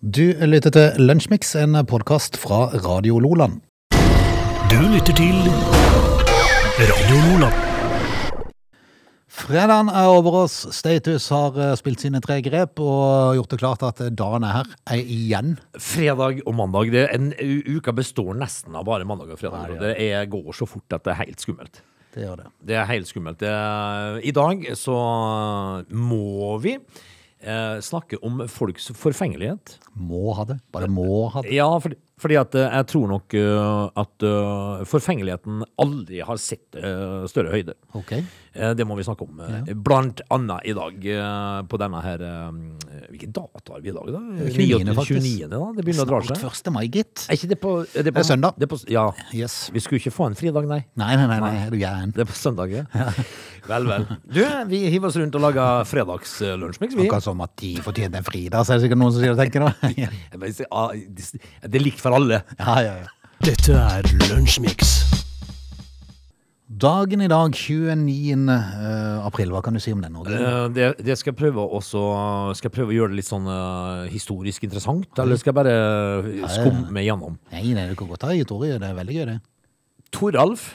Du lytter til Lunsjmix, en podkast fra Radio Loland. Du lytter til Radio Loland. Fredagen er over oss. Status har eh, spilt sine tre grep og gjort det klart at dagen er her. Er igjen. Fredag og mandag. Det, en uke består nesten av bare mandag og fredag. og Det er, går så fort at det er helt skummelt. Det gjør det. Det er helt skummelt. Det, I dag så må vi eh, snakke om folks forfengelighet. Må ha det. Bare må ha det. Ja, fordi, fordi at eh, jeg tror nok eh, at forfengeligheten aldri har sett større høyde. Ok. Eh, Det må vi snakke om. Ja. Blant annet i dag på denne her Hvilken dato har vi i dag, da? 29., faktisk. 29., da? Det begynner å dra Snart seg. 1. mai, gitt. Er ikke det på Er det, på, Det er søndag. Det er på, ja. Yes. Vi skulle ikke få en fridag, nei. Nei, nei, nei, nei, er du gæren? Det er på søndag, ja. Vel, vel. Du, vi hiver oss rundt og lager fredagslunsjmiks, vi. Akkurat som at de fortjente en fridag, så er det sikkert noen som sier og tenker da. Ja, ah, Det det er likt for alle. ja, ja. Dette er Lunsjmix. Dagen i dag, 29. eh, april, hva kan du si om den? Eh, Det, det skal jeg prøve også Skal jeg prøve å gjøre det litt sånn uh, historisk interessant, eller skal jeg bare skumme gjennom? Nei, nei, du kan godt ta historie, det er veldig gøy det. Toralf.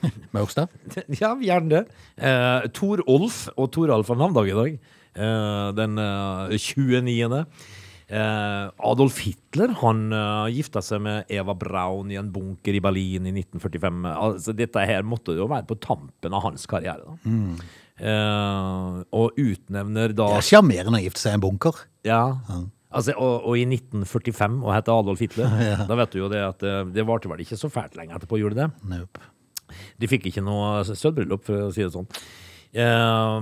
Maurstad? Ja, gjerne det. Eh, Torolf og Toralf har navndag i dag. Eh, den eh, 29. Eh, Adolf Hitler han uh, gifta seg med Eva Braun i en bunker i Berlin i 1945. Altså, dette her måtte jo være på tampen av hans karriere. Da. Eh, og utnevner da Det er sjarmerende å gifte seg i en bunker. Ja. Altså, og, og i 1945 og hette Adolf Hitler. Da vet du jo det at eh, det varte vel ikke så fælt lenge etterpå, gjorde det? Nope. De fikk ikke noe sølvbryllup, for å si det sånn. Eh,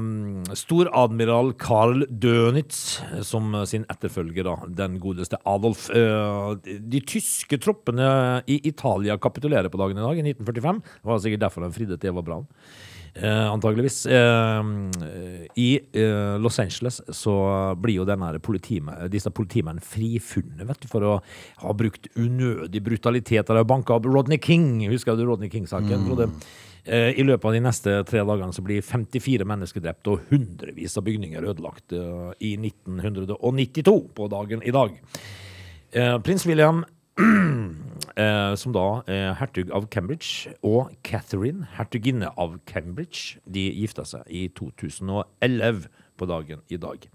Storadmiral Karl Dönitz som sin etterfølger, da, den godeste Adolf. Eh, de, tyske troppene i Italia kapitulerer på dagen i dag, i 1945. Det var sikkert derfor de fridde til Eva Braun. Eh, antageligvis. Eh, I eh, Los Angeles så blir jo denne politime, disse politimennene frifunnet vet du, for å ha brukt unødig brutalitet. De har banka opp Rodney King. Husker du Rodney King-saken? Mm. Eh, I løpet av de neste tre dagene så blir 54 mennesker drept og hundrevis av bygninger ødelagt eh, i 1992 på dagen i dag. Eh, Prins William eh, som da er hertug av Cambridge, og Catherine, hertuginne av Cambridge, de gifta seg i 2011 på dagen i dag.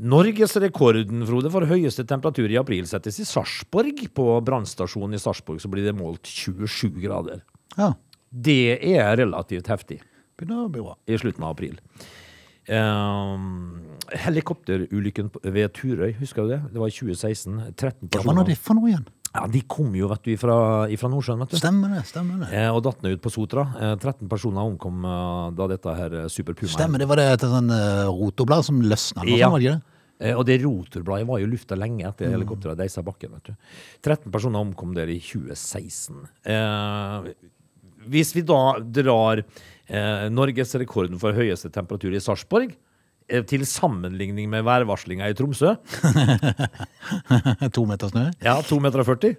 Norgesrekorden Frode, for høyeste temperatur i april settes i Sarpsborg. På brannstasjonen i Sarpsborg blir det målt 27 grader. Ja, Det er relativt heftig begynner å bli bra. i slutten av april. Um, helikopterulykken ved Turøy, husker du det? Det var i 2016. 13 Ja, hva er det for noe igjen? Ja, de kom jo vet du, fra, Nordsjøen, vet du. Stemmer det, stemmer det. Eh, og datt ned ut på Sotra. Eh, 13 personer omkom eh, da dette her eh, Super Puma Stemmer, det var det et sånn uh, rotorblad som løsna, Ja. Sånn, var det? Eh, og det rotorbladet var jo lufta lenge etter Mm. helikopteret deisa bakken. vet du. 13 personer omkom der i 2016. Eh, hvis vi da drar eh, norgesrekorden for høyeste temperatur i Sarpsborg eh, til sammenligning med værvarslinga i Tromsø, To meter snø? ja, 2,40 meter.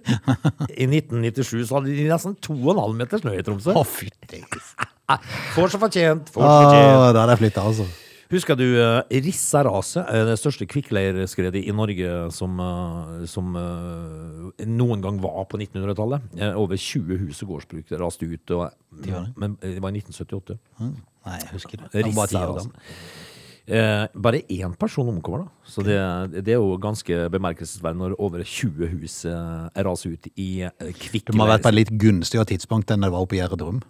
I 1997 så hadde de nesten 2,5 meter snø i Tromsø. Å, fytti. Får så fortjent, får så fortjent. Da hadde jeg flytta, altså. Husker du uh, Rissa-raset, eh, det største kvikkleirskredet i Norge som, uh, som uh, noen gang var på 1900-tallet? Eh, over 20 hus og gårdsbruk raste ut, og, var det? men eh, det var i 1978. Nei, jeg husker det. Rissa-raset. gammel. Eh, bare én person omkommer, da. Så det, det er jo ganske bemerkelsesverdig når over 20 hus eh, raser ut i uh, Det må ha vært på et litt gunstigere tidspunkt enn det var oppe i Gjerdrum.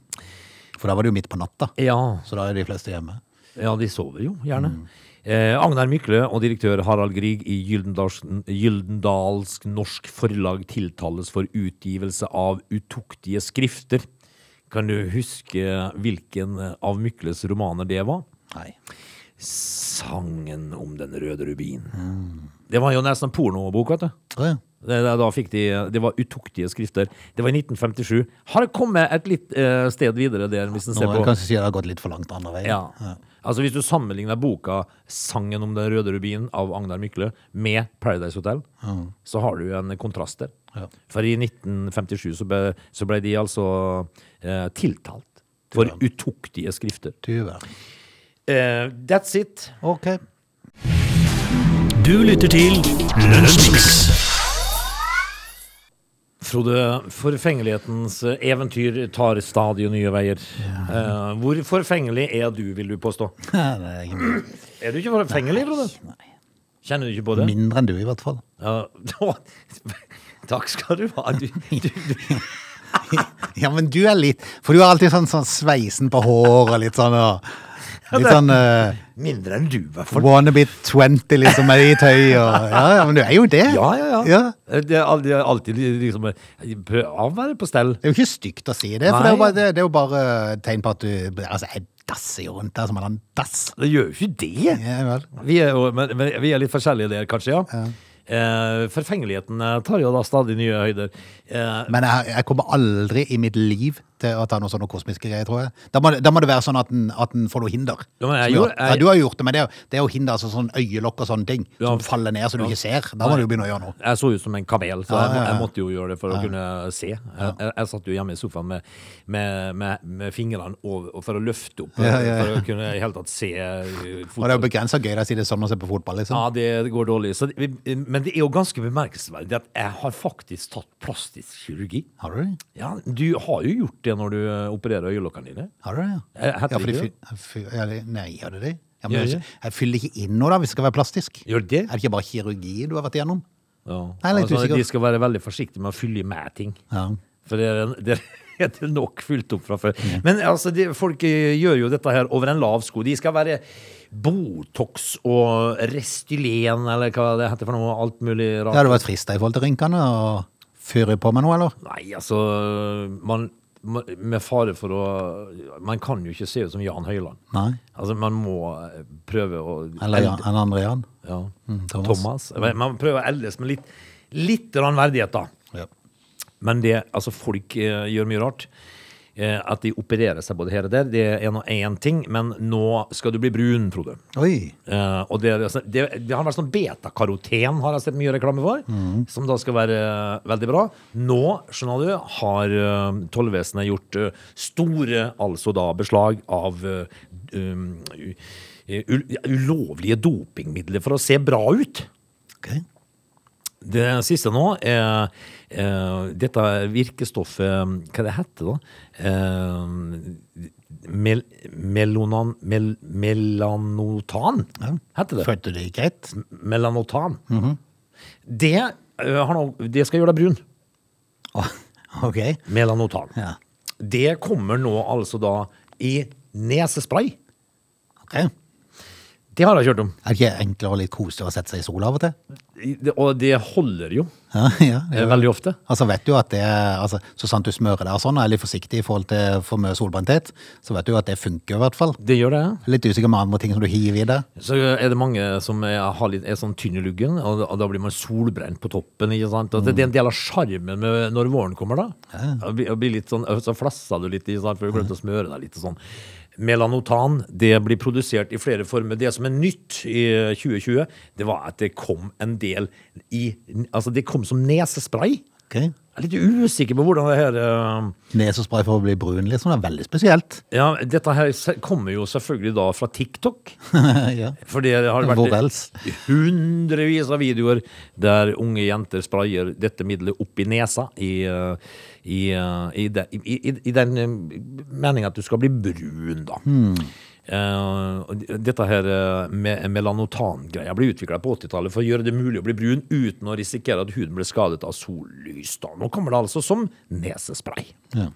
For da var det jo midt på natta, Ja, så da er de fleste hjemme. Ja, de sover jo gjerne. Eh, Agnar Mykle og direktør Harald Grieg i Gyldendalsk Norsk Forlag tiltales for utgivelse av utuktige skrifter. Kan du huske hvilken av Mykles romaner det var? Nei. Sangen om den røde rubin. Det var jo nesten pornobok, vet du. Ja, ja. Da fikk de, det var utuktige skrifter. Det var i 1957. Har det kommet et litt eh, sted videre der, hvis en Nå ser på kanskje si det har gått litt for langt andre veien. Ja. Altså Hvis du sammenligner boka 'Sangen om den røde rubinen' av Agnar Mykle med 'Paradise Hotel', så har du en kontrast der. Ja. For i 1957 så ble, så ble de altså eh, tiltalt for utuktige skrifter. Tyver. Eh, that's it. Ok. Du lytter til Lunsjmix. Frode, forfengelighetens eventyr tar stadig nye veier. Eh, hvor forfengelig er du, vil du påstå? Er. Er du ikke forfengelig, Frode? Kjenner du ikke på det? Mindre enn du, i hvert fall. Ja, takk skal du ha. Du, du, du. Ja, men du er litt For du har alltid sånn, sånn sveisen på håret og litt sånn og, Litt sånn uh, Mindre enn du, i hvert fall. wannabe 20, liksom, med i tøy og Ja, ja, men du er jo det. Ja, ja, ja. Ja. Det er al- det er alltid liksom Prøv å være på stell. Det er jo ikke stygt å si det, for det er, jo bare, det, det er jo bare tegn på at du altså, jeg dasser jo rundt der som en annen dass. Det gjør jo ikke det. Ja, vel. Vi er, jo, men, men vi er litt forskjellige der, kanskje, ja. Eh, forfengeligheten eh, tar jo da stadig nye høyder. Eh, Men jeg, jeg kommer aldri i mitt liv til å ta noen sånne kosmiske greier, tror jeg. Da må, det- da må det være sånn at den, at den får noe hinder. Ja, men jeg gjorde- gjør- ja, du har jo gjort det, men det er det er jo hinder, altså sånn øyelokk og sånne ting, Ja. som faller ned så du ikke ser. Da må du jo begynne å gjøre noe. Jeg så ut som en kamel, så jeg, jeg måtte jo gjøre det for å kunne se. Jeg, jeg, jeg satt jo hjemme i sofaen med, med, med, med fingrene over, for å løfte opp, for å kunne i hele tatt se fotball. Og det er jo begrensa gøy å si det sånn å se på fotball, liksom. Ja, det, det går dårlig. Så men det er jo ganske bemerkelsesverdig at jeg har faktisk tatt plastisk kirurgi. Har du? Ja, Du har jo gjort det når du eh, opererer øyelokkene dine. Har du det, ja? Ja, for de fyller, fy- fy- Nei, gjør det det? Ja, men jeg, jeg fyller ikke inn noe da, hvis det skal være plastisk. Gjør det? Er det ikke bare kirurgi du har vært igjennom? Ja. Jeg litt Altså, usikker. de skal være veldig forsiktige med å fylle med ting. Ja. For det er, det er det nok fylt opp fra før. Men altså, de, folk eh, gjør jo dette her over en lav sko. De skal være Botox og Restylen, eller hva det heter for noe. Alt mulig Det rart. hadde vært frista i forhold til rynkene og fyre på med noe, eller? Nei, altså man, Med fare for å Man kan jo ikke se ut som Jan Høiland. Nei. Altså, man må eh, prøve å Eller Jan, en andre Jan? Ja. Mm, Thomas. Thomas. Man prøver å eldes med litt, litt verdighet, da. Ja. Men det, altså folk eh, gjør mye rart. Eh, at de opererer seg både her og der, det er nå én ting. Men nå skal du bli brun, Frode. Oi. Eh, og det, altså- det, det har vært sånn betakaroten, har jeg sett mye reklame for. Som da skal være eh, veldig bra. Nå, skjønner du, har uh, tollvesenet gjort uh, store, altså da, beslag av um, ulovlige dopingmidler for å se bra ut. Ok. Det siste nå er dette virkestoffet Hva det heter da? Eh, mel, melonan, mel, melanotan, heter det. Følte det ikke greit? Melanotan. det, eh, har noe, det skal gjøre deg brun. Oh, Ok. Melanotan. Ja. Det kommer nå altså da i nesespray. ok. Det har jeg kjørt om. Er det ikke enklere og litt koselig å sette seg i sola av og til? Det- Og det holder jo Ja, ja, eh, ja. veldig ofte. Altså vet du at det altså, Så sant du smører deg og sånn, og er litt forsiktig i forhold til for mye solbrenthet, så vet du at det funker i hvert fall. Det gjør det. ja. Litt usikker med andre ting som du hiver i det. Så er det mange som er, har litt, er sånn tynn i luggen, og, og da blir man solbrent på toppen. ikke sant? Og det, det er en del av sjarmen når våren kommer, da. Blir- det blir litt sånn, Så flasser du litt, ikke sant? for du glemte å smøre deg litt. og sånn. Melanotan det blir produsert i flere former. Det som er nytt i 2020, det var at det kom en del i Altså, det kom som nesespray. Ok. Jeg er litt usikker på hvordan det her uh... Nesespray for å bli brun, liksom. Det er veldig spesielt. Ja, dette her kommer jo selvfølgelig da fra TikTok. ja. For det har vært hundrevis av videoer der unge jenter sprayer dette middelet opp i nesa i, eh, i, eh, i, i, i, den meninga at du skal bli brun, da. Og dette her eh, med melanotan-greia ble utvikla på 80-tallet for å gjøre det mulig å bli brun uten å risikere at huden ble skadet av sollys. Da. Nå kommer det altså som nesespray. Ja.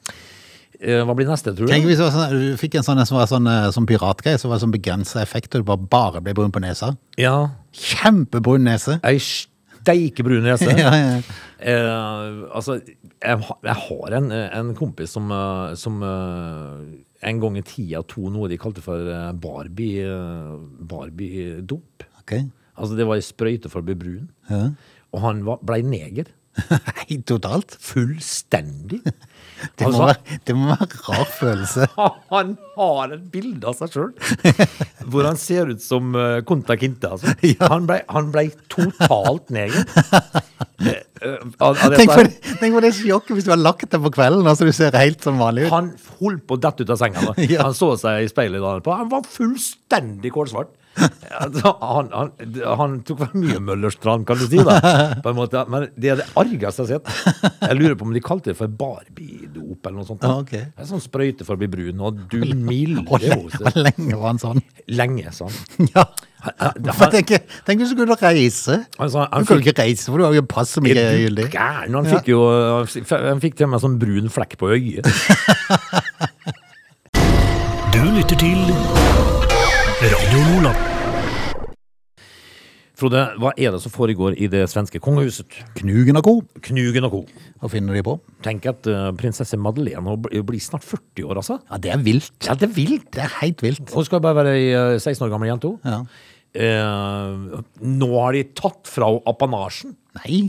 Eh, hva blir neste, tror du? Tenk hvis du fikk en sånn som var sånn, eh, sånn piratgreie, som var sånn begrensa effekt, og du bare, bare ble brun på nesa. Ja, Kjempebrun nese! ei steikebrun nese. Ja, ja. Eh, altså, jeg, jeg har en, en kompis som, eh, som eh, en gang i tida tok noe de kalte for eh, Barbie, eh, Barbie okay. Ok. Altså, det var ei sprøyte for å bli brun. Ja. Og han var, blei neger. Nei, totalt. Fullstendig. Det må, være, det må være en rar følelse. han har et bilde av seg sjøl hvor han ser ut som Konta Conta Kinte. Altså. Ja. Han, ble, han ble, totalt neger. Eh, eh, Tenk på, det, tenk på det sjokket hvis du har lagt deg på kvelden, altså du ser helt som vanlig ut. Han holdt på å dette ut av senga. Ja. Han så seg i speilet. Han var fullstendig kålsvart. Han, han, han tok vel mye Møllerstrand, kan du si, da. På en måte. Men det er det argeste jeg har sett. Jeg lurer på om de kalte det for Barbie-dop eller noe sånt. Ja, okay. Det er sånn sprøyte for å bli brun, og du milde Hvor lenge, lenge var han sånn? Lenge, sa han. Ja. Han- For tenk hvis du kunne reise. Altså, Du kunne fikk, ikke reise, for du har jo pass som ikke er gyldig. Han fikk jo Han fikk til og med sånn brun flekk på øyet. Du lytter til Frode, hva er det som foregår i det svenske kongehuset? Knugen og co. Knugen og co. Hva finner de på? Tenk at eh, prinsesse Madeleine blir snart 40 år, altså. Ja, det er vilt. Ja, det er vilt. Det er helt vilt. Hun skal bare være ei eh, 16 år gammel jente. Ja. Eh, nå har de tatt fra henne apanasjen. Nei,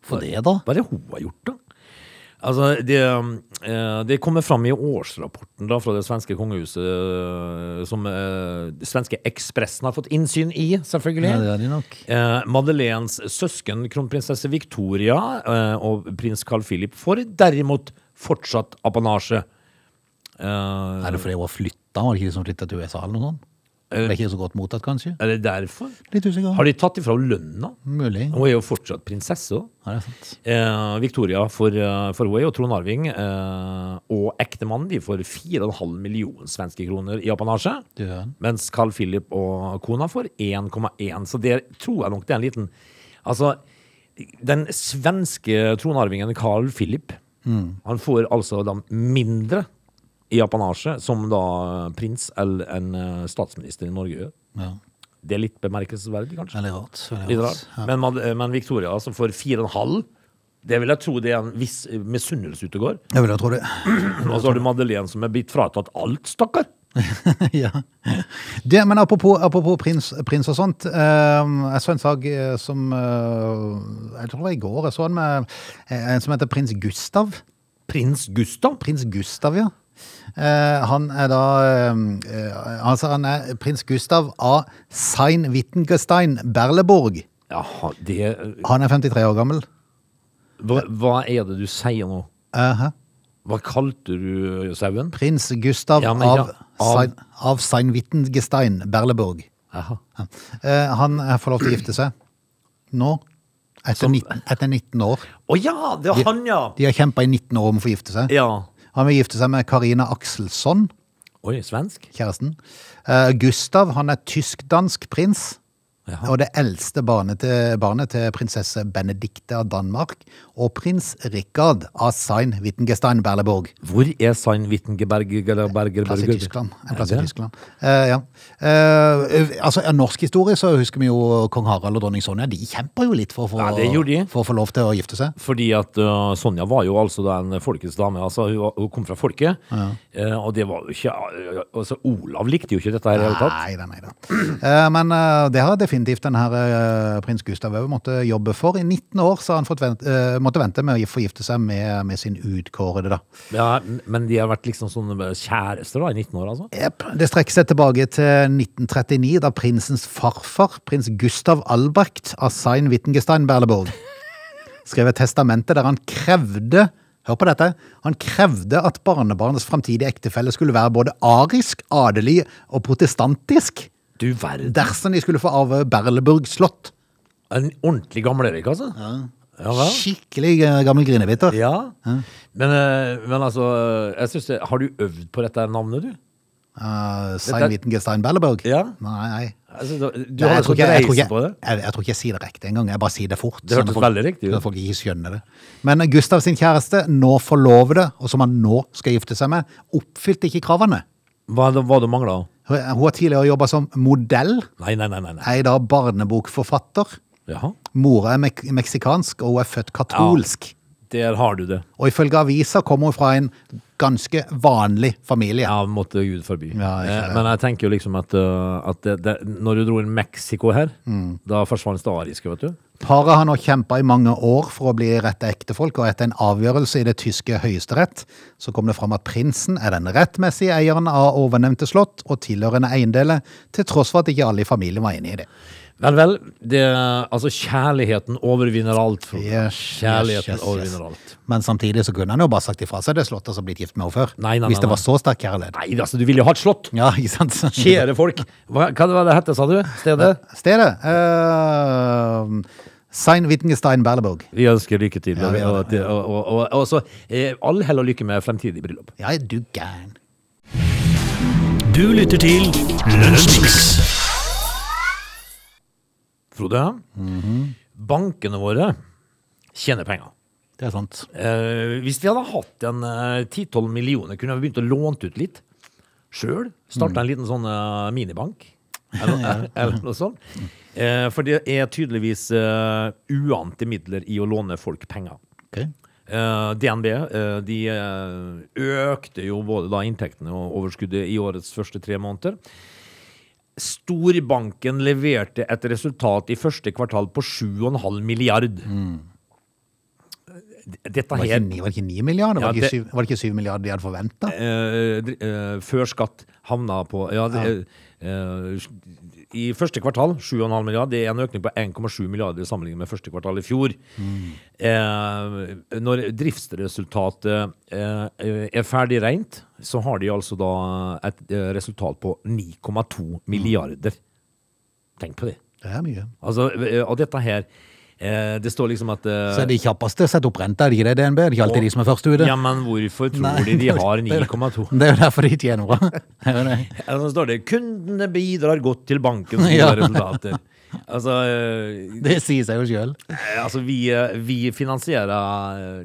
for det da? Hva er det hun har gjort, da? Altså, det, eh, det kommer fram i årsrapporten da, fra det svenske kongehuset, eh, som eh, det svenske Ekspressen har fått innsyn i, selvfølgelig. Ja, det er de nok. Eh, Madeleines søsken, kronprinsesse Victoria eh, og prins Carl Philip, får derimot fortsatt apanasje. Eh, Er det fordi hun har flytta? Var det ikke de som flytta til USA eller noe sånt? Det er ikke så godt mottatt, kanskje? er det derfor? Litt usikker. Har de tatt ifra lønna? Mulig. Hun er jo fortsatt prinsesse. også. Ja, det er sant. Eh, Victoria for, eh, for hun og Trond Arving eh, og ektemannen de får 4,5 millioner svenske kroner i apanasje. Mens Carl Philip og kona får 1,1. Så det tror jeg nok det er en liten Altså, den svenske tronarvingen Carl Philip, han får altså da mindre i apanasje som da prins eller en eh, statsminister i Norge gjør. Ja, Det er litt bemerkelsesverdig, kanskje. veldig rart. Litt rart. rart. Men, Mad- men Victoria som får 4,5 det vil jeg tro det er en viss misunnelse ute og går. Jeg vil jo tro det. Og så har du Madeleine som er blitt fratatt alt, stakkar. ja. Det, men apropos, apropos prins, prins og sånt. eh, jeg så en sak eh, som eh, Jeg tror det var i går. Jeg så en med eh, en som heter prins Gustav. Prins Gustav. Prins Gustav, ja. Eh, han er da eh, Altså, han er prins Gustav av Sein Wittgenstein Berleborg. Jaha, det Han er 53 år gammel. hva, hva er det du sier nå? Uh -huh. Hva kalte du sauen? Prins Gustav Ja, ja, av, av- Sein Wittengestein Sein Wittgenstein Berleborg. Jaha. Eh, han får lov til å gifte seg nå. Etter, Som- 19, etter 19 år. Å ja, det er han, ja! De har kjempa i 19 år om å få gifte seg. Ja. Han vil gifte seg med Karina Axelsson, Oi, svensk? kjæresten. Uh, Gustav han er tysk-dansk prins. Jaha. Og det eldste barnet til, barnet til prinsesse Benedikte av Danmark. Og prins Rikard av Sein-Wittengestein-Berleborg. Hvor er Sein Wittengeberg eller plass i Tyskland. En plass i? Tyskland. Uh, ja. uh, altså, I norsk historie så husker vi jo kong Harald og dronning Sonja. De kjemper jo litt for å få, Ja, de. for å få lov til å gifte seg. Fordi at uh, Sonja var jo altså en folkets dame. Altså, hun, hun kom fra folket. Eh, og det var jo ikke altså, Olav likte jo ikke dette her i det hele tatt. Nei da, men det har definitivt den her prins Gustav òg måttet jobbe for. I 19 år så har han fått vent, måtte vente med å forgifte seg med, med sin utkårede, da. Ja, men de har vært liksom sånne kjærester da, i 19 år, altså? Jep. Det strekker seg tilbake til 1939, da prinsens farfar, prins Gustav Albrecht av Sein Wittgenstein Berleborg, skrev et testamente der han krevde Hør på dette. Han krevde at barnebarnets framtidige ektefelle skulle være både arisk, adelig og protestantisk Du verden. dersom de skulle få arve Berleburg slott. En ordentlig gamlerik, altså? Ja vel? Skikkelig eh, gammel grinebiter. Ja. Men, eh, men altså, jeg synes det, Har du øvd på dette navnet, du? Uh, Sein Wittengestein Wittgenstein Ja. Nei, nei. Altså, du Nei, har jeg, tror ikke, jeg, tror ikke, på det? jeg, jeg tror ikke jeg sier det riktig engang. Jeg bare sier det fort. Det hørtes sånn veldig riktig ut. sånn at folk ikke skjønner det. Men Gustav sin kjæreste, nå forlovede, og som han nå skal gifte seg med, oppfylte ikke kravene. Hva er det, mangler? Hun har tidligere jobba som modell, Nei, nei, nei. nei, nei. er i dag barnebokforfatter. Jaha. Mora er mek meksikansk, og hun er født katolsk. Der har du det. Og ifølge avisa kommer hun fra en ganske vanlig familie. Ja, måtte Gud forby. Ja, ikke eh, det. men jeg tenker jo liksom at, uh, at det, det, når du dro inn Mexico her, Mm. da forsvant det ariske, vet du. Paret har nå kjempa i mange år for å bli rette ektefolk, og etter en avgjørelse i det tyske høyesterett, så kom det fram at prinsen er den rettmessige eieren av ovennevnte slott og tilhørende eiendeler, til tross for at ikke alle i familien var enig i det. Vel, vel. Det, altså, kjærligheten overvinner alt. Yes, Kjærligheten yes, yes, overvinner alt. Men samtidig så kunne han jo bare sagt ifra seg det slottet som blitt gift med henne før. Nei, nei, Hvis nei, det var så sterk kjærlighet. Nei, altså, du ville jo hatt slott! Ja, ikke sant? Kjære folk. Hva, hva var det hette, sa du? Stedet? Stedet? Uh, Sein Wittgenstein Berleburg. Vi ønsker lykke til. Ja, og, og, og, og, og så eh, all hell og lykke med fremtidig bryllup. Ja, er du gæren. Du lytter til Lunsjmix. Frode, Mhm. bankene våre tjener penger. Det er sant. Eh, hvis vi hadde hatt en eh, 10-12 millioner, kunne vi begynt å låne ut litt sjøl. Starta en liten sånn eh, minibank, eller, eller noe sånt. Eh, for det er tydeligvis uh, uante midler i å låne folk penger. Okay. Uh, DNB uh, de eh, økte jo både da inntektene og overskuddet i årets første tre måneder. Storbanken leverte et resultat i første kvartal på 7,5 milliard. Dette Var her ikke, var det ikke 9 milliarder? Var, det ikke 7, var det ikke 7 milliarder de hadde forventa? Uh, dri- eh, før skatt havna på ja, det, eh, I første kvartal 7,5 milliarder. Det er en økning på 1,7 milliarder sammenlignet med første kvartal i fjor. Eh, når driftsresultatet eh, er ferdig regnet, så har de altså da et eh, resultat på 9,2 milliarder. Tenk på det. Det er mye. Altså, eh, og dette her Det står liksom at eh, Så er de kjappeste å sette opp renta, er det ikke det, DNB? Det er ikke alltid de som er først ute? Ja, men hvorfor tror Nei, de de har 9,2? Det er jo derfor de tjener er. Ja, så står det 'Kundene bidrar godt til bankens gode Ja. resultater'. Altså, eh, Det sier seg jo sjøl. eh, altså vi, eh, vi finansierer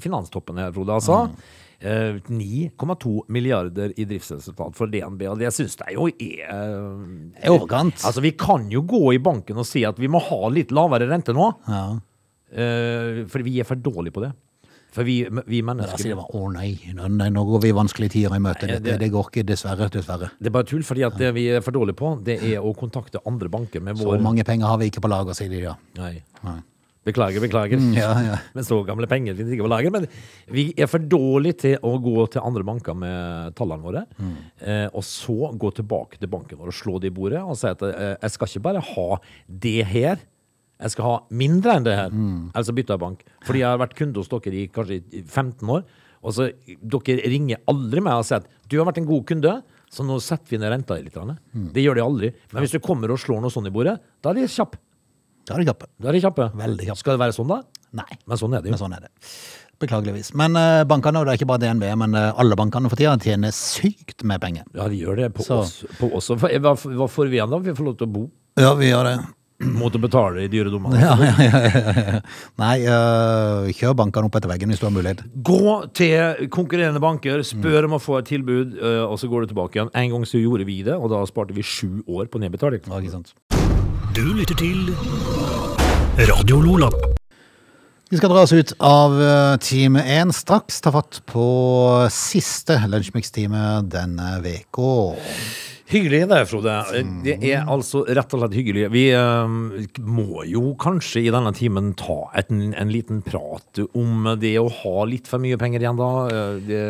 finanstoppen her, Frode, altså. Mm. Eh, 9,2 milliarder i driftsresultat for DNB, og det syns jeg jo er Det er overkant. Altså, vi kan jo gå i banken og si at vi må ha litt lavere rente nå, Ja. eh, for vi er for dårlige på det. For vi, vi Da mennesker sier de bare 'å nei, nei, nå går vi vanskelige tider i møte'. Nei, Det, det- går ikke, dessverre. Dessverre. Det er bare tull, fordi at det vi er for dårlige på, det er å kontakte andre banker med Så mange penger har vi ikke på lager, sier de ja. Nei. Nei. Beklager, beklager. Mm, Ja, ja. Men så gamle penger finnes ikke på lager. Men vi er for dårlige til å gå til andre banker med tallene våre, Mm. eh, og så gå tilbake til banken vår og slå det i bordet og si at eh, jeg skal ikke bare ha det her. Jeg skal ha mindre enn det her. Mm. Altså bytte bank. Fordi jeg har vært kunde hos dere i kanskje 15 år, og så dere ringer aldri meg og sier at du har vært en god kunde, så nå setter vi ned renta litt. Mm. Det gjør de aldri. Men hvis du kommer og slår noe sånt i bordet, da er de kjappe. Da er det kjappe. Da er de kjappe. Veldig kjappe. Skal det være sånn, da? Nei. Men sånn er det Men jo. sånn er det. Beklageligvis. Men eh, bankene, og det er ikke bare DNB, men eh, alle bankene for tida tjener sykt med penger. Ja, de gjør det på Så. oss, på oss. Hva, hva hva får vi igjen da? Vi får lov til å bo Ja, vi gjør det. mot å betale i dyre dommer. Ja, ja, ja, ja, ja. Nei, eh, kjør bankene opp etter veggen hvis du har mulighet. Gå til konkurrerende banker, spør om å få et tilbud, øh, og så går du tilbake igjen. En gang så gjorde vi det, og da sparte vi sju år på nedbetaling. Ja, ikke sant? Du lytter til Radio Lola. Vi skal dra oss ut av eh, time én straks. Ta fatt på siste lunsjmikstime denne veka. Hyggelig det, Frode. Det er altså rett og slett hyggelig. Vi uh, må jo kanskje i denne timen ta et, en liten prat om det å ha litt for mye penger igjen, da. Eh, Det,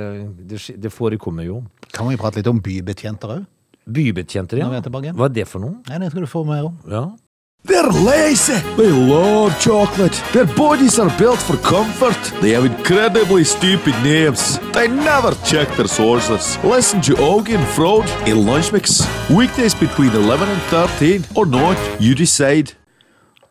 det, det forekommer jo. Kan vi prate litt om bybetjenter òg? Bybetjenter, ja. Nå er tilbake. Hva er det for noe? Nei, det skal du få mer om. Ja. They're lazy. They love chocolate. Their bodies are built for comfort. They have incredibly stupid names. They never check their sources. Listen to Augie and Frode in Lunch Mix. Weekdays between 11 and 13 or not, you decide.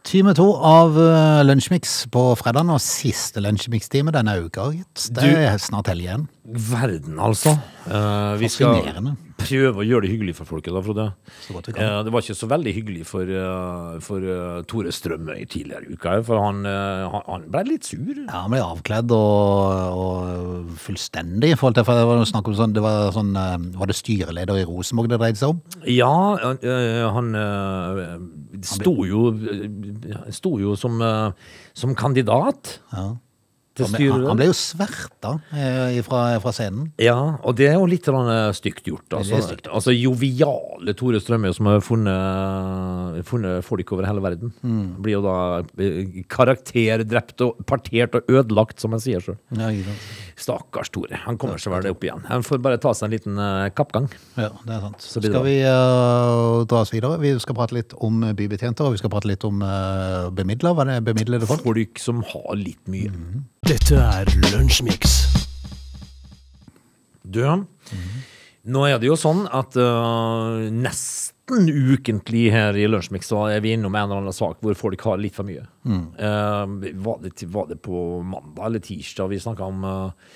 Time to av uh, Lunsjmix på fredag, og siste Lunsjmix-time denne uka. gitt. Det er snart helg igjen. Verden, altså. Eh, vi skal Fascinerende. Prøve å gjøre det hyggelig for folket, da, Frode. Eh, det var ikke så veldig hyggelig for, uh, for uh, Tore tidligere i uka, for han, uh, han, ble litt sur. Ja, Han ble avkledd og, og fullstendig i forhold til for det var snakk om sånn, det var, sånn, var det styreleder i Rosenborg det dreide seg om? Ja, han sto jo, sto jo som, som kandidat Ja. Han, han ble jo sverta eh, fra, fra scenen. Ja, og det er jo litt eh, stygt gjort. Altså, stygt. altså joviale Tore Strømøy, som har funnet, funnet folk over hele verden, Mm. blir jo da eh, karakterdrept og partert og ødelagt, som han sier sjøl. Ja. Stakkars Tore. Han kommer seg vel opp igjen. Han får bare ta seg en liten kappgang. Ja, det er sant. Skal vi uh, dra oss videre? Vi skal prate litt om bybetjenter, og vi skal prate litt om uh, bemidla. Hva er det bemidlede folk? Folk som har litt mye. Dette er Lunsjmix. Du, nå er det jo sånn at uh, nesten ukentlig her i Lunsjmix så er vi innom en eller annen sak hvor folk har litt for mye. Eh, var, det, var det på mandag eller tirsdag vi snakka om uh,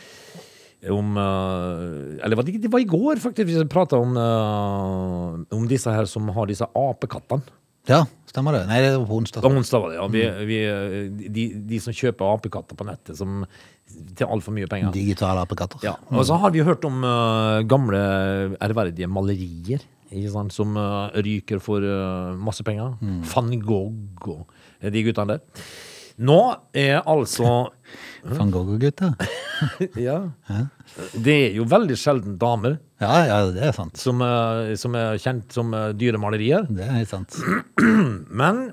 om Eller det, det var i går, faktisk. Vi prata om, om disse her som har disse apekattene. Ja, stemmer det. Nei, det var på onsdag. Onsdag var det, ja. Vi, vi, de, de som kjøper apekatter på nettet som, til altfor mye penger. Digitale apekatter. Ja, og så har vi hørt om uh, gamle, ærverdige malerier sant, som uh, ryker for uh, masse penger. Van Gogh og de guttene der. Nå er altså Van Gogh-gutter. Ja. Det er jo veldig sjelden damer Ja, ja, det er sant. som, øh, som er kjent som øh, dyre malerier. Det er helt sant. Men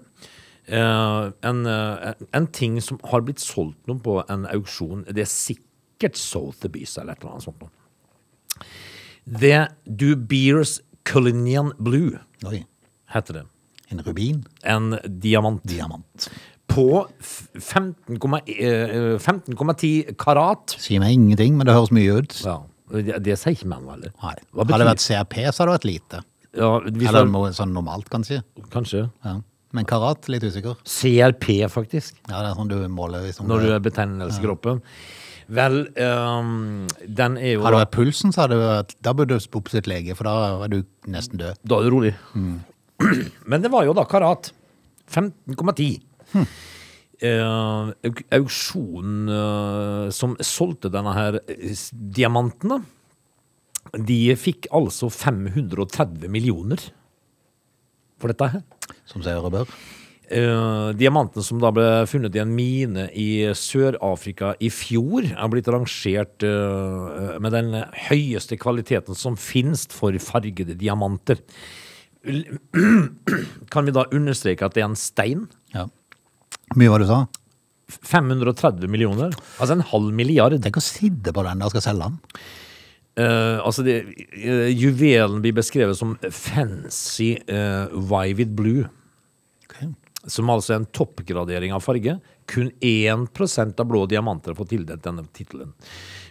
eh, en, eh, en ting som har blitt solgt nå på en auksjon, det er sikkert Sotheby's eller et eller annet sånt. noe. er Du Beers Cullinan Blue Oi. heter det. En rubin. En diamant. Diamant. På f- 15,1 eh, 15,10 karat. Sier meg ingenting, men det høres mye ut. Ja, det, det sier ikke man heller. Nei. Hadde det vært CRP, så hadde det vært lite. ja, Eller noe sånn normalt, kanskje. Kanskje. Ja. Men karat, litt usikker. CRP, faktisk. Ja, det er sånn du måler liksom. Når du er betennelse i kroppen. Vel, um, den er jo Hadde det vært pulsen, så hadde det vært, da burde du oppsøkt lege, for da er du nesten død. Da er du rolig. Men det var jo da karat. 15,10. Eh, auk- auksjonen eh, som solgte denne her eh, diamanten, da, de fikk altså 530 millioner for dette her. Som seg og bør. Eh, diamanten som da ble funnet i en mine i Sør-Afrika i fjor, er blitt rangert med den høyeste kvaliteten som finnes for fargede diamanter. Kan vi da understreke at det er en stein? Ja. Mye var det du sa. 530 millioner, altså en halv milliard. Tenk å sitte på den der jeg skal selge den. Uh, altså det, uh, juvelen blir beskrevet som fancy uh, vivid blue. Okay. som altså er en toppgradering av farge. Kun 1% av blå diamanter får tildelt denne tittelen.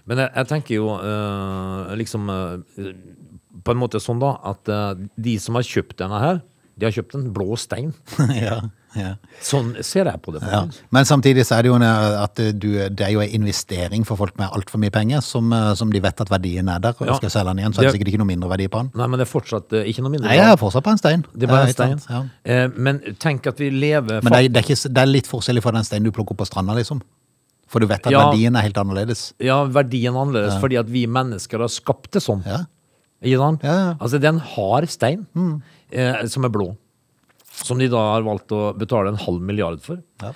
Men jeg, jeg tenker jo liksom på en måte sånn da, at de som har kjøpt denne her, de har kjøpt en blå stein. ja, ja. Sånn ser jeg på det. Ja. Men samtidig så er det jo en, at du, det er jo en investering for folk med altfor mye penger, som, eh, som de vet at verdien er der, og Ja. skal selge den igjen, så er det sikkert ikke noe mindre verdi på den. Nei, men det er fortsatt eh, ikke noe mindre. Nei, jeg er fortsatt på en stein. Det er bare en stein. Eh, men tenk at vi lever Men det er, det, er ikke, det er litt forskjellig fra den steinen du plukker opp på stranda, liksom. For du vet at verdien er helt annerledes. Ja, verdien er annerledes, fordi at vi mennesker har skapt det sånn. Altså, det er en hard stein eh, som er blå. Som de da har valgt å betale en halv milliard for. Ja.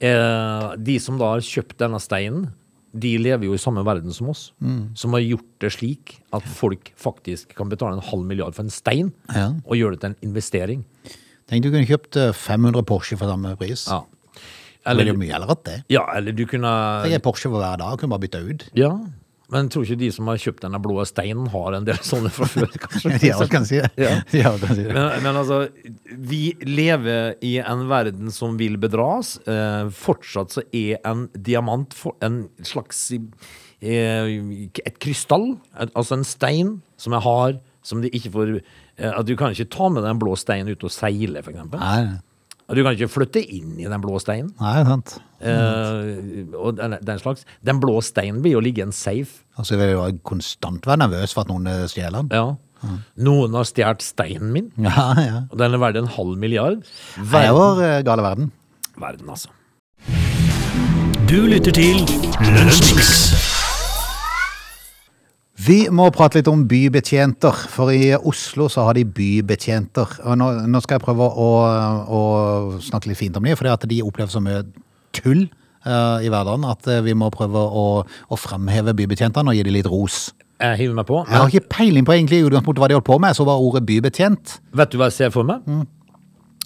Eh, de som da har kjøpt denne steinen, de lever jo i samme verden som oss. Som har gjort det slik at folk faktisk kan betale en halv milliard for en stein, Ja. og gjøre det til en investering. Tenk du kunne kjøpt eh, 500 Porsche for samme pris. Ja. Det er jo mye heller at det. ja, eller du kunne Tenk, Porsche for hver dag, kunne bare bytte ut. Ja, men jeg tror ikke de som har kjøpt denne blå steinen, har en del sånne fra før, kanskje. Har kan si det. Ja. ja kan si det. Men, men altså, vi lever i en verden som vil bedras. Eh, fortsatt så er en diamant for, en slags eh, Et krystall, et, altså en stein som er hard, som de ikke får eh, At du kan ikke ta med den blå steinen ut og seile, Og du kan ikke flytte inn i den blå steinen. nei, sant. Uh, og den, den slags. Den blå steinen blir jo liggende safe. Altså, jeg vil jo konstant være nervøs for at noen eh, stjeler den. Ja. Noen har stjålet steinen min, Ja, ja. og den er verdt en halv milliard. Det er Verden, vår eh, gale verden. verden altså. Du lytter til Lunsjmix. Vi må prate litt om bybetjenter, for i Oslo så har de bybetjenter. Og nå, nå skal jeg prøve å, å snakke litt fint om dem, for de opplever så mye tull uh, i hverdagen at eh, vi må prøve å, å fremheve bybetjentene og gi dem litt ros. Jeg hiver meg på. Jeg har ikke peiling på egentlig utgangspunktet hva de holdt på med, så var ordet bybetjent. Vet du hva jeg ser for meg?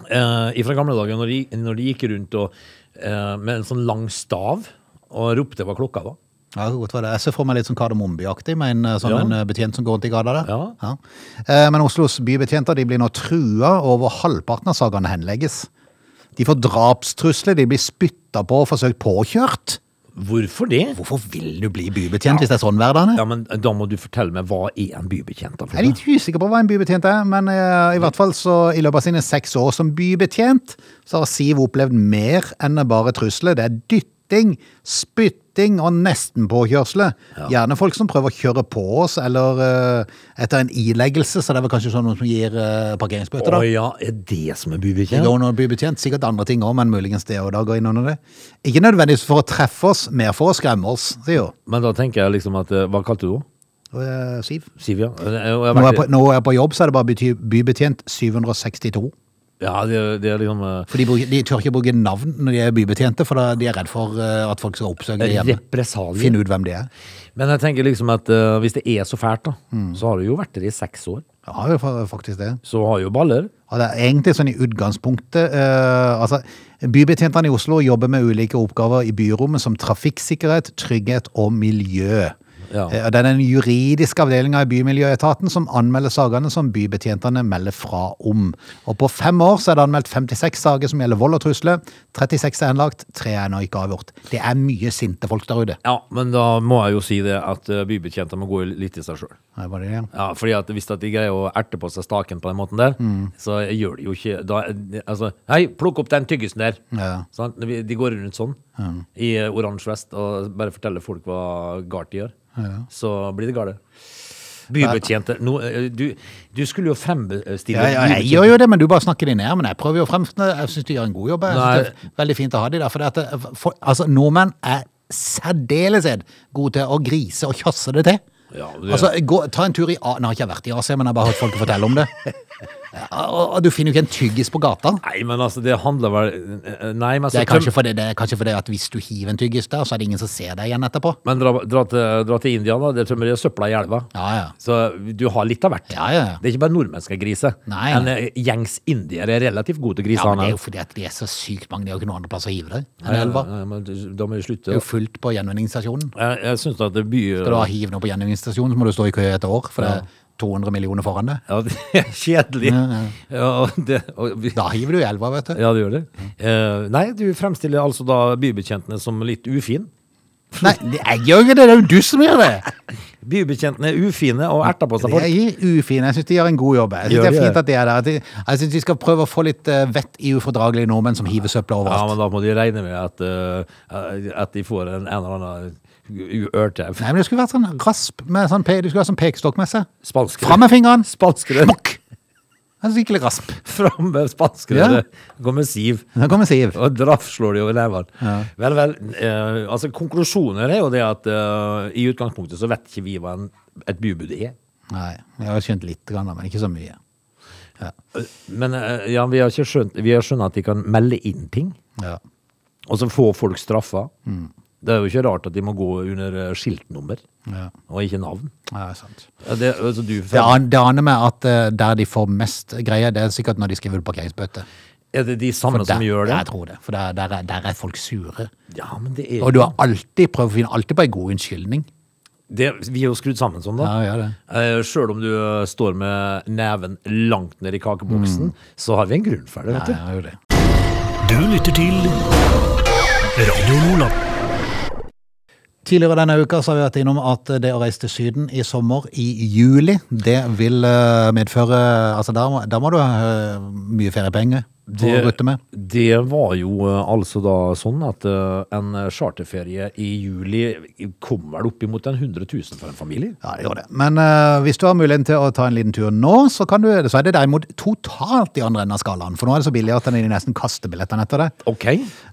Eh, fra gamle dager, når de, når de gikk rundt og, uh, med en sånn lang stav og ropte hva klokka var. Ja, det godt være det. Jeg ser for meg litt sånn Kardemommeby-aktig, med en eh, sånn Ja. en eh, betjent som går rundt i gata der. Ja. Ja. Men Oslos bybetjenter de blir nå trua, over halvparten av sakene henlegges. De får drapstrusler, de blir spytta på og forsøkt påkjørt. Hvorfor det? Hvorfor vil du bli bybetjent hvis det er sånn hverdagen er? Ja, men Da må du fortelle meg hva er en bybetjent? da, Jeg er litt usikker på hva en bybetjent er, men uh, i hvert fall så i løpet av sine seks år som bybetjent, så har Siv opplevd mer enn bare trusler. Det er dytting, spytting og nestenpåkjørsler. Ja. Gjerne folk som prøver å kjøre på oss, eller uh, etter en ileggelse, så det er vel kanskje sånn noen som gir uh, parkeringsbøter, Å da. ja, er det som er bybetjent? Det går under bybetjent, sikkert andre ting òg, men muligens det da går inn under det. Ikke nødvendigvis for å treffe oss, mer for å skremme oss, sier hun. Men da tenker jeg liksom at eh, Hva kalte du henne? Siv. Siv, ja. Nå er, jeg på, nå er jeg på jobb, så er det bare bybetjent 762. Ja, det, de er liksom eh, For de, bruker, de tør ikke bruke navn når de er bybetjente, for da, de er redd for eh, at folk skal oppsøke dem hjemme. represalier. Finne ut hvem de er. Men jeg tenker liksom at eh, hvis det er så fælt, da, Mm. så har du jo vært der i seks år. Ja, jo fa- faktisk det. Så har jo baller. Og det er egentlig sånn i utgangspunktet eh, altså, Bybetjentene i Oslo jobber med ulike oppgaver i byrommet som trafikksikkerhet, trygghet og miljø. Ja. Eh, Det er den juridiske avdelinga i Bymiljøetaten som anmelder sakene som bybetjentene melder fra om. Og på fem år så er det anmeldt 56 saker som gjelder vold og trusler. 36 er henlagt, tre er ennå ikke avgjort. Det er mye sinte folk der ute. Ja, men da må jeg jo si det at bybetjentene bybetjenter må gå litt i seg sjøl. Ja, fordi at hvis de greier å erte på seg staken på den måten der, Mm. så gjør de jo ikke da, Altså, hei, plukk opp den tyggisen der! Ja. Sånn, De går rundt sånn i eh, oransje vest og bare forteller folk hva galt de gjør. Så blir det galt. Bybetjente nå, eh, du, du skulle jo frembestille Ja, ja, jeg gjør jo det, men du bare snakker de ned. Men jeg prøver jo frem Jeg syns de gjør en god jobb. Jeg synes det er veldig fint å ha de der. At for, altså, nordmenn er særdeles gode til å grise og kjasse det til. Ja, det- Altså, gå, Ta en tur i. Nå har ikke jeg vært i Asia, men jeg har bare hørt folk fortelle om det. Og, du finner jo ikke en tyggis på gata. Nei, men altså, det handler vel Nei, men Det altså, er kanskje fordi, det er kanskje fordi at hvis du hiver en tyggis der, så er det ingen som ser deg igjen etterpå. Men dra, dra, til, dra til India, da. Det tømmer de søpla i elva. Ja, ja. Så du har litt av hvert. Ja, ja, ja. Det er ikke bare nordmenn skal grise. Nei, En eh, gjengs indiere er relativt gode til å grise. Ja, men det er jo fordi at de er så sykt mange. De har ikke noen andre plass å hive deg enn elva. ja, men Da må vi Det er jo fullt på gjenvinningsstasjonen. Jeg, jeg syns at det byr Skal du ha hiv nå på gjenvinningsstasjonen, så må du stå i kø et år, for det 200 millioner foran deg. Ja, det er kjedelig. Ja, ja. det, vi, Da hiver du i elva, vet du. ja, det gjør det. Uh, nei, du fremstiller altså da bybetjentene som litt ufin. Nei, jeg gjør ikke det, det er jo du som gjør det. Bybetjentene er ufine og erter på seg De er ufine. Jeg syns de gjør en god jobb. Jeg synes det er fint at de er der. Jeg syns vi skal prøve å få litt eh, vett i ufordragelige nordmenn som hiver søpla Ja, men da må de regne med at, uh, at de får en, en eller annen u- Nei, men det skulle vært sånn rasp med sånn pe Du skulle ha sånn pekestokk med seg. Spanskere. Fram med fingeren! Spanskere. Smokk! En skikkelig rasp. Fram med spanskrøret. Ja. Det kommer Siv. Nå kommer Siv. Og draff slår de over nevene. Vel, vel. Eh, altså, konklusjoner er jo det at eh, i utgangspunktet så vet ikke vi hva en, et bybud er. Nei, jeg har skjønt litt, grann, men ikke så mye. Men eh, ja, vi har ikke skjønt Vi har skjønt at de kan melde inn ting, Ja. og så få folk straffa. Det er jo ikke rart at de må gå under eh, skiltnummer, Ja. og ikke navn. Ja, det er sant. Det, altså, du, Det an- det aner meg at uh, der de får mest greier, det er sikkert når de skriver ut parkeringsbøte. er det de samme der, som gjør det? Jeg tror det. For der, der, er, der er folk sure. Ja, men det er Og du har alltid prøvd å finne alltid på en god unnskyldning. det, Vi er jo skrudd sammen sånn, da. Ja, ja. Eh, Sjøl om du står med neven langt ned i kakeboksen, så har vi en grunn for det, vet du. ja, ja, det. Du lytter til Radio Nordland. Tidligere denne uka så har vi vært innom at det å reise til Syden i sommer i juli, det vil eh, medføre Altså, da da må du ha eh, mye feriepenger å Det- rutte med. Det var jo eh, altså da sånn at eh, en charterferie i juli kom vel opp imot en 100 000 for en familie. Ja, det gjør det. Men uh, hvis du har muligheten til å ta en liten tur nå, så, kan du, så er det derimot totalt i andre enden av skalaen. For nå er det så billig at de nesten kaster billettene etter det. Ok.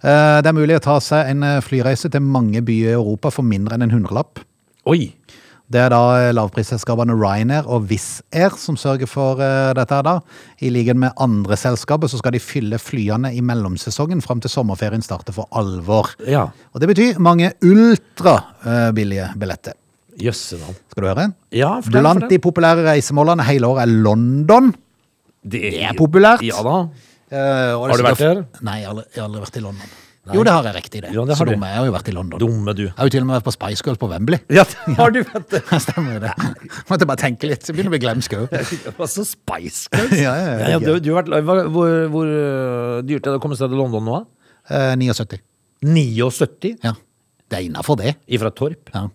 Uh, det er mulig å ta seg en flyreise til mange byer i Europa for mindre enn en hundrelapp. Oi. Det er da eh, lavprisselskapene Ryanair og Wizz Air som sørger for eh, dette her da. I likhet med andre selskaper så skal de fylle flyene i mellomsesongen fram til sommerferien starter for alvor. Ja. Og det betyr mange ultrabillige billetter. Jøsse navn. Skal du høre? Ja, for den, Blant fortell. de populære reisemålene hele året er London. Det Det er populært. Ja da. Uh, Har du er vært der? Nei, jeg har aldri vært i London. Jo, det har jeg riktig det. Ja, det så dumme jeg har jo vært i London. Dumme du. Jeg har jo til og med vært på Spice Girls på Wembley. Ja, det har du vet det. Stemmer det det. Måtte bare tenke litt, så begynner vi å bli glemsk òg. Altså Spice Girls. Ja, ja, ja. ja, du, du har vært, hva- hvor, hvor øh, dyrt er det å komme seg til London nå? Eh, 79. 79 Ja. Det er innafor det. ifra Torp? Ja.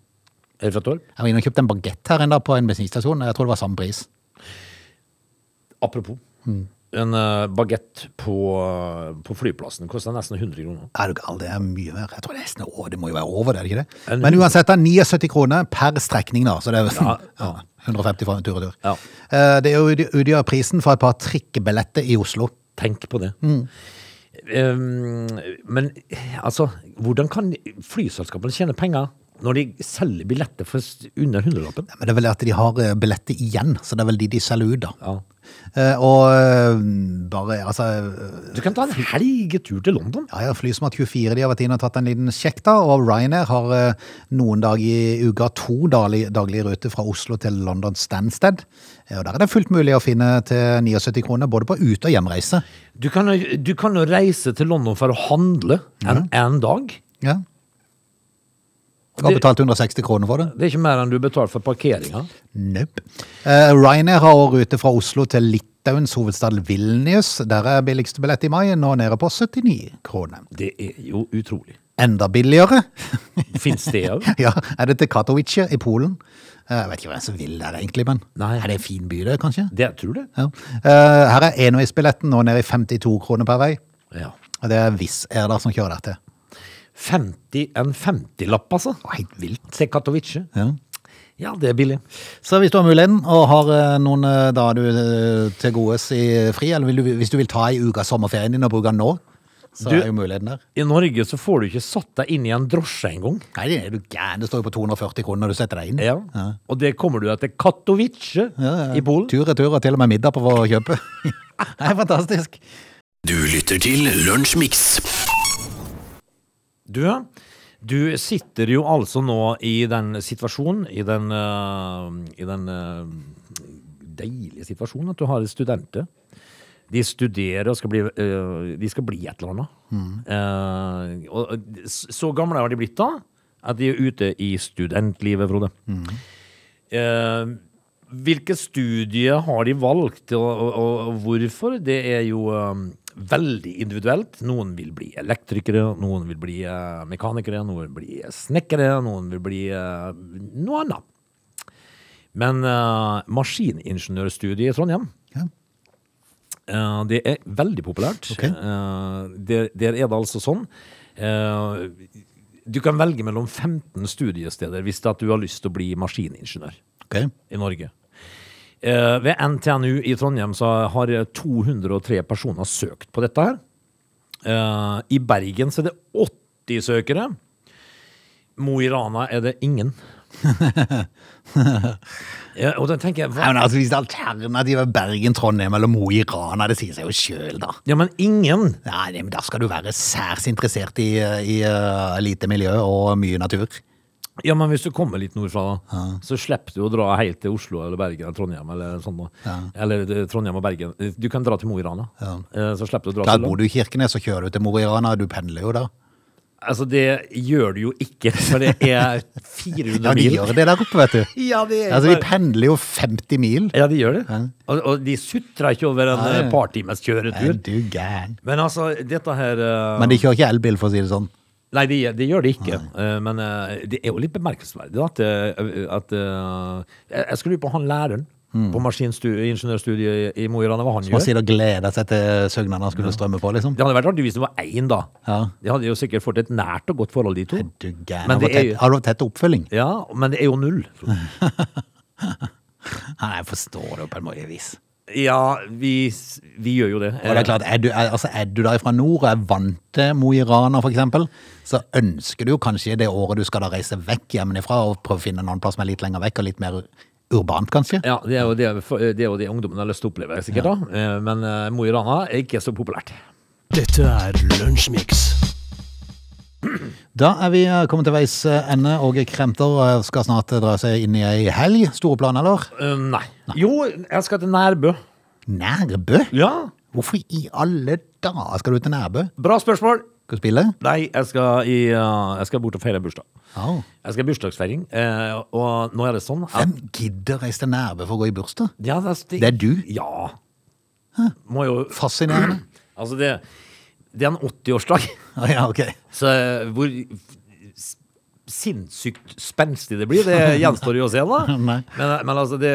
Er det fra Torp? Jeg var inne og kjøpte en bagett her en dag på en bensinstasjon. Jeg tror det var samme pris. Apropos. En uh, bagett på, på flyplassen koster nesten 100 kroner. Er du gal, det er mye mer. Jeg tror nesten, å, det må jo være over det, er det ikke det? En- Men uansett, det er 79 kroner per strekning, da. Så det er Ja, ja, 150 for en tur og tur. Ja. Eh, Det er jo utgjør- prisen for et par trikkebilletter i Oslo. Tenk på det. Um, men altså, hvordan kan flyselskapene tjene penger når de selger billetter for under hundrelappen? Men det er vel at de har eh, billetter igjen, så det er vel de de selger ut, da. Ja. Eh, Og eh, bare, altså Du kan ta en helgetur til London. Ja, ja, Flysmart24 de har vært inne og tatt en liten sjekk, da. Og Ryanair har eh, noen dager i uka to daglige, daglig ruter fra Oslo til London Stansted. Eh, Og der er det fullt mulig å finne til 79 kroner, både på ut- og hjemreise. Du kan, jo- du kan jo reise til London for å handle en, en dag. Ja. Har betalt 160 kroner for det? Det er ikke mer enn du betaler for parkeringa. Nope. Uh, Ryanair har også rute fra Oslo til Litauens hovedstad Vilnius. Der er billigste billett i mai nå nede på 79 kroner. Det er jo utrolig. Enda billigere Fins det òg? ja, er det til Katowice i Polen. Eh, Jeg vet ikke hvem som vil der egentlig, men Nei. er det en fin by det, kanskje? Det jeg tror det. Ja. Uh, Her er enveisbilletten nå nede i 52 kroner per vei. Ja. Og det er Wizz Air som kjører dette. 50, en 50-lapp, altså. Helt vilt. Til Katowice. Ja. Ja, det er billig. Så hvis du har muligheten og har eh, noen da du eh, til godes i fri, eller vil du, hvis du vil ta ei uke av sommerferien din og bruke den nå, så Du- er jo muligheten der. I Norge så får du ikke satt deg inn i en drosje engang. Nei, det er du gæren. Det står jo på 240 kroner når du setter deg inn. Ja. Og det kommer du til Katowice Ja, ja. i Polen. Tur retur og til og med middag på å kjøpe. det er fantastisk. Du lytter til Lunsjmix. Du, du sitter jo altså nå i den situasjonen, i den, uh, i den uh, deilige situasjonen at du har studenter. De studerer og skal bli, uh, de skal bli et eller annet. Eh, og så gamle har de blitt da, at de er ute i studentlivet, Frode. Eh, hvilke studier har de valgt, og, og, og hvorfor? Det er jo veldig individuelt. Noen vil bli elektrikere, noen vil bli eh, mekanikere, noen vil bli snekkere, noen vil bli eh, noe annet. Men uh, maskiningeniørstudiet i Trondheim, Ja. uh, det er veldig populært. Okay. Uh, der, der er det altså sånn. uh, du kan velge mellom 15 studiesteder hvis at du har lyst til å bli maskiningeniør okay. i Norge. Eh, ved NTNU i Trondheim så har 203 personer søkt på dette her. Eh, I Bergen så er det 80 søkere. Mo i Rana er det ingen. ja, og da tenker jeg, hva? men altså, Hvis alternativet er Bergen, Trondheim eller Mo i Rana, det sier seg jo sjøl, da. Ja, men ingen! Nei, men Da skal du være særs interessert i, i uh, lite miljø og mye natur. Ja, men hvis du kommer litt nordfra, da, så slipper du å dra helt til Oslo eller Bergen eller Trondheim. Eller sånn da. Eller eh, Trondheim og Bergen. Du kan dra til Mo i Rana. Ja. Så slipper du å dra Da til bor du i Kirkenes og kjører du til Mo i Rana, du pendler jo da. Altså, det gjør du jo ikke, for det er 400 mil. Ja, de gjør det der oppe, vet du. Ja, de, Altså, De pendler jo 50 mil. Ja, de gjør det. Og, og de sutrer ikke over en Nei. eh, par times kjøretur. kjøretur. du gæren. Men altså, dette her uh... Men de kjører ikke elbil, for å si det sånn. Nei, det de gjør det ikke. Uh, men uh, det er jo litt bemerkelsesverdig at, eh, at Jeg skulle lure på han læreren på maskiningeniørstudiet i Mo i Rana, hva han Som gjør. sier og gleder seg til søgnene skulle strømme på, liksom. Det hadde vært rart hvis det var én, da. Ja. De hadde jo sikkert fått et nært og godt forhold, de to. Du gæren. Men Har det du tett, har du tett oppfølging? Ja, men det er jo null. Nei, jeg forstår det jo på en måte vis. Ja, vi, vi gjør jo det. Og det er klart, er du, er, altså, er du da fra nord og er vant til Mo i Rana eksempel, så ønsker du jo kanskje det året du skal da reise vekk hjemmefra og prøve å finne en annen plass som er litt lenger vekk og litt mer urbant kanskje. Ja, det er jo det, det, er jo det ungdommen har lyst til å oppleve, sikkert. da. Eh, Men eh, Mo i Rana er ikke så populært. Dette er Lunsjmix. Da er vi eh, kommet til veis eh, ende, og Kremter eh, skal snart dra seg inn i ei helg. Store plan, eller? Uh, nei. Jo, jeg skal til Nærbø. Nærbø? Ja, Hvorfor i alle dager skal du til Nærbø? bra spørsmål. Skal du spille? Nei, jeg skal, i, uh, jeg skal bort og feire bursdag. Oh. Jeg skal ha bursdagsfeiring, uh, og nå er det sånn at Hvem gidder reise til Nærbø for å gå i bursdag? ja, det, er, Det er du? Ja. Må jo Fascinerende. Altså, det, det er en 80-årsdag. Å ja, ok. Så eh, hvor sinnssykt spenstig det blir, det gjenstår jo å se, da. Men, men altså, det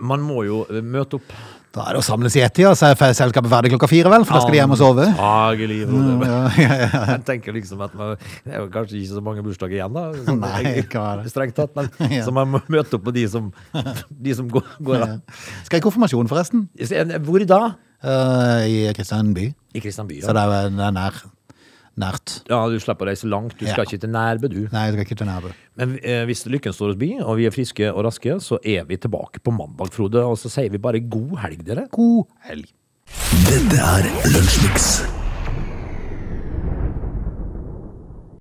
Man må jo møte opp. Da er det å samles i ett-tida, så er selskapet ferdig klokka fire, vel? For da skal de hjem og sove. Antagelig. Frode. Ja, ja, ja. Jeg tenker liksom at man, Det er jo kanskje ikke så mange bursdager igjen, da. Sånn, Nei, jeg- det? Strengt tatt. Men så man må møte opp på de som, de som går, går av. Skal i konfirmasjon, forresten. Hvor da? Eh, I Kristianby. I Kristianby. Så Ja. det er, det er nær, nært. ja, du slipper å reise langt. Du skal Ja. ikke til Nærbø, du. Nei, jeg skal ikke til Nærbø. Men eh, hvis lykken står oss bi, og vi er friske og raske, så er vi tilbake på mandag, Frode. Og så sier vi bare god helg, dere. God helg. Dette er Lunsjmix.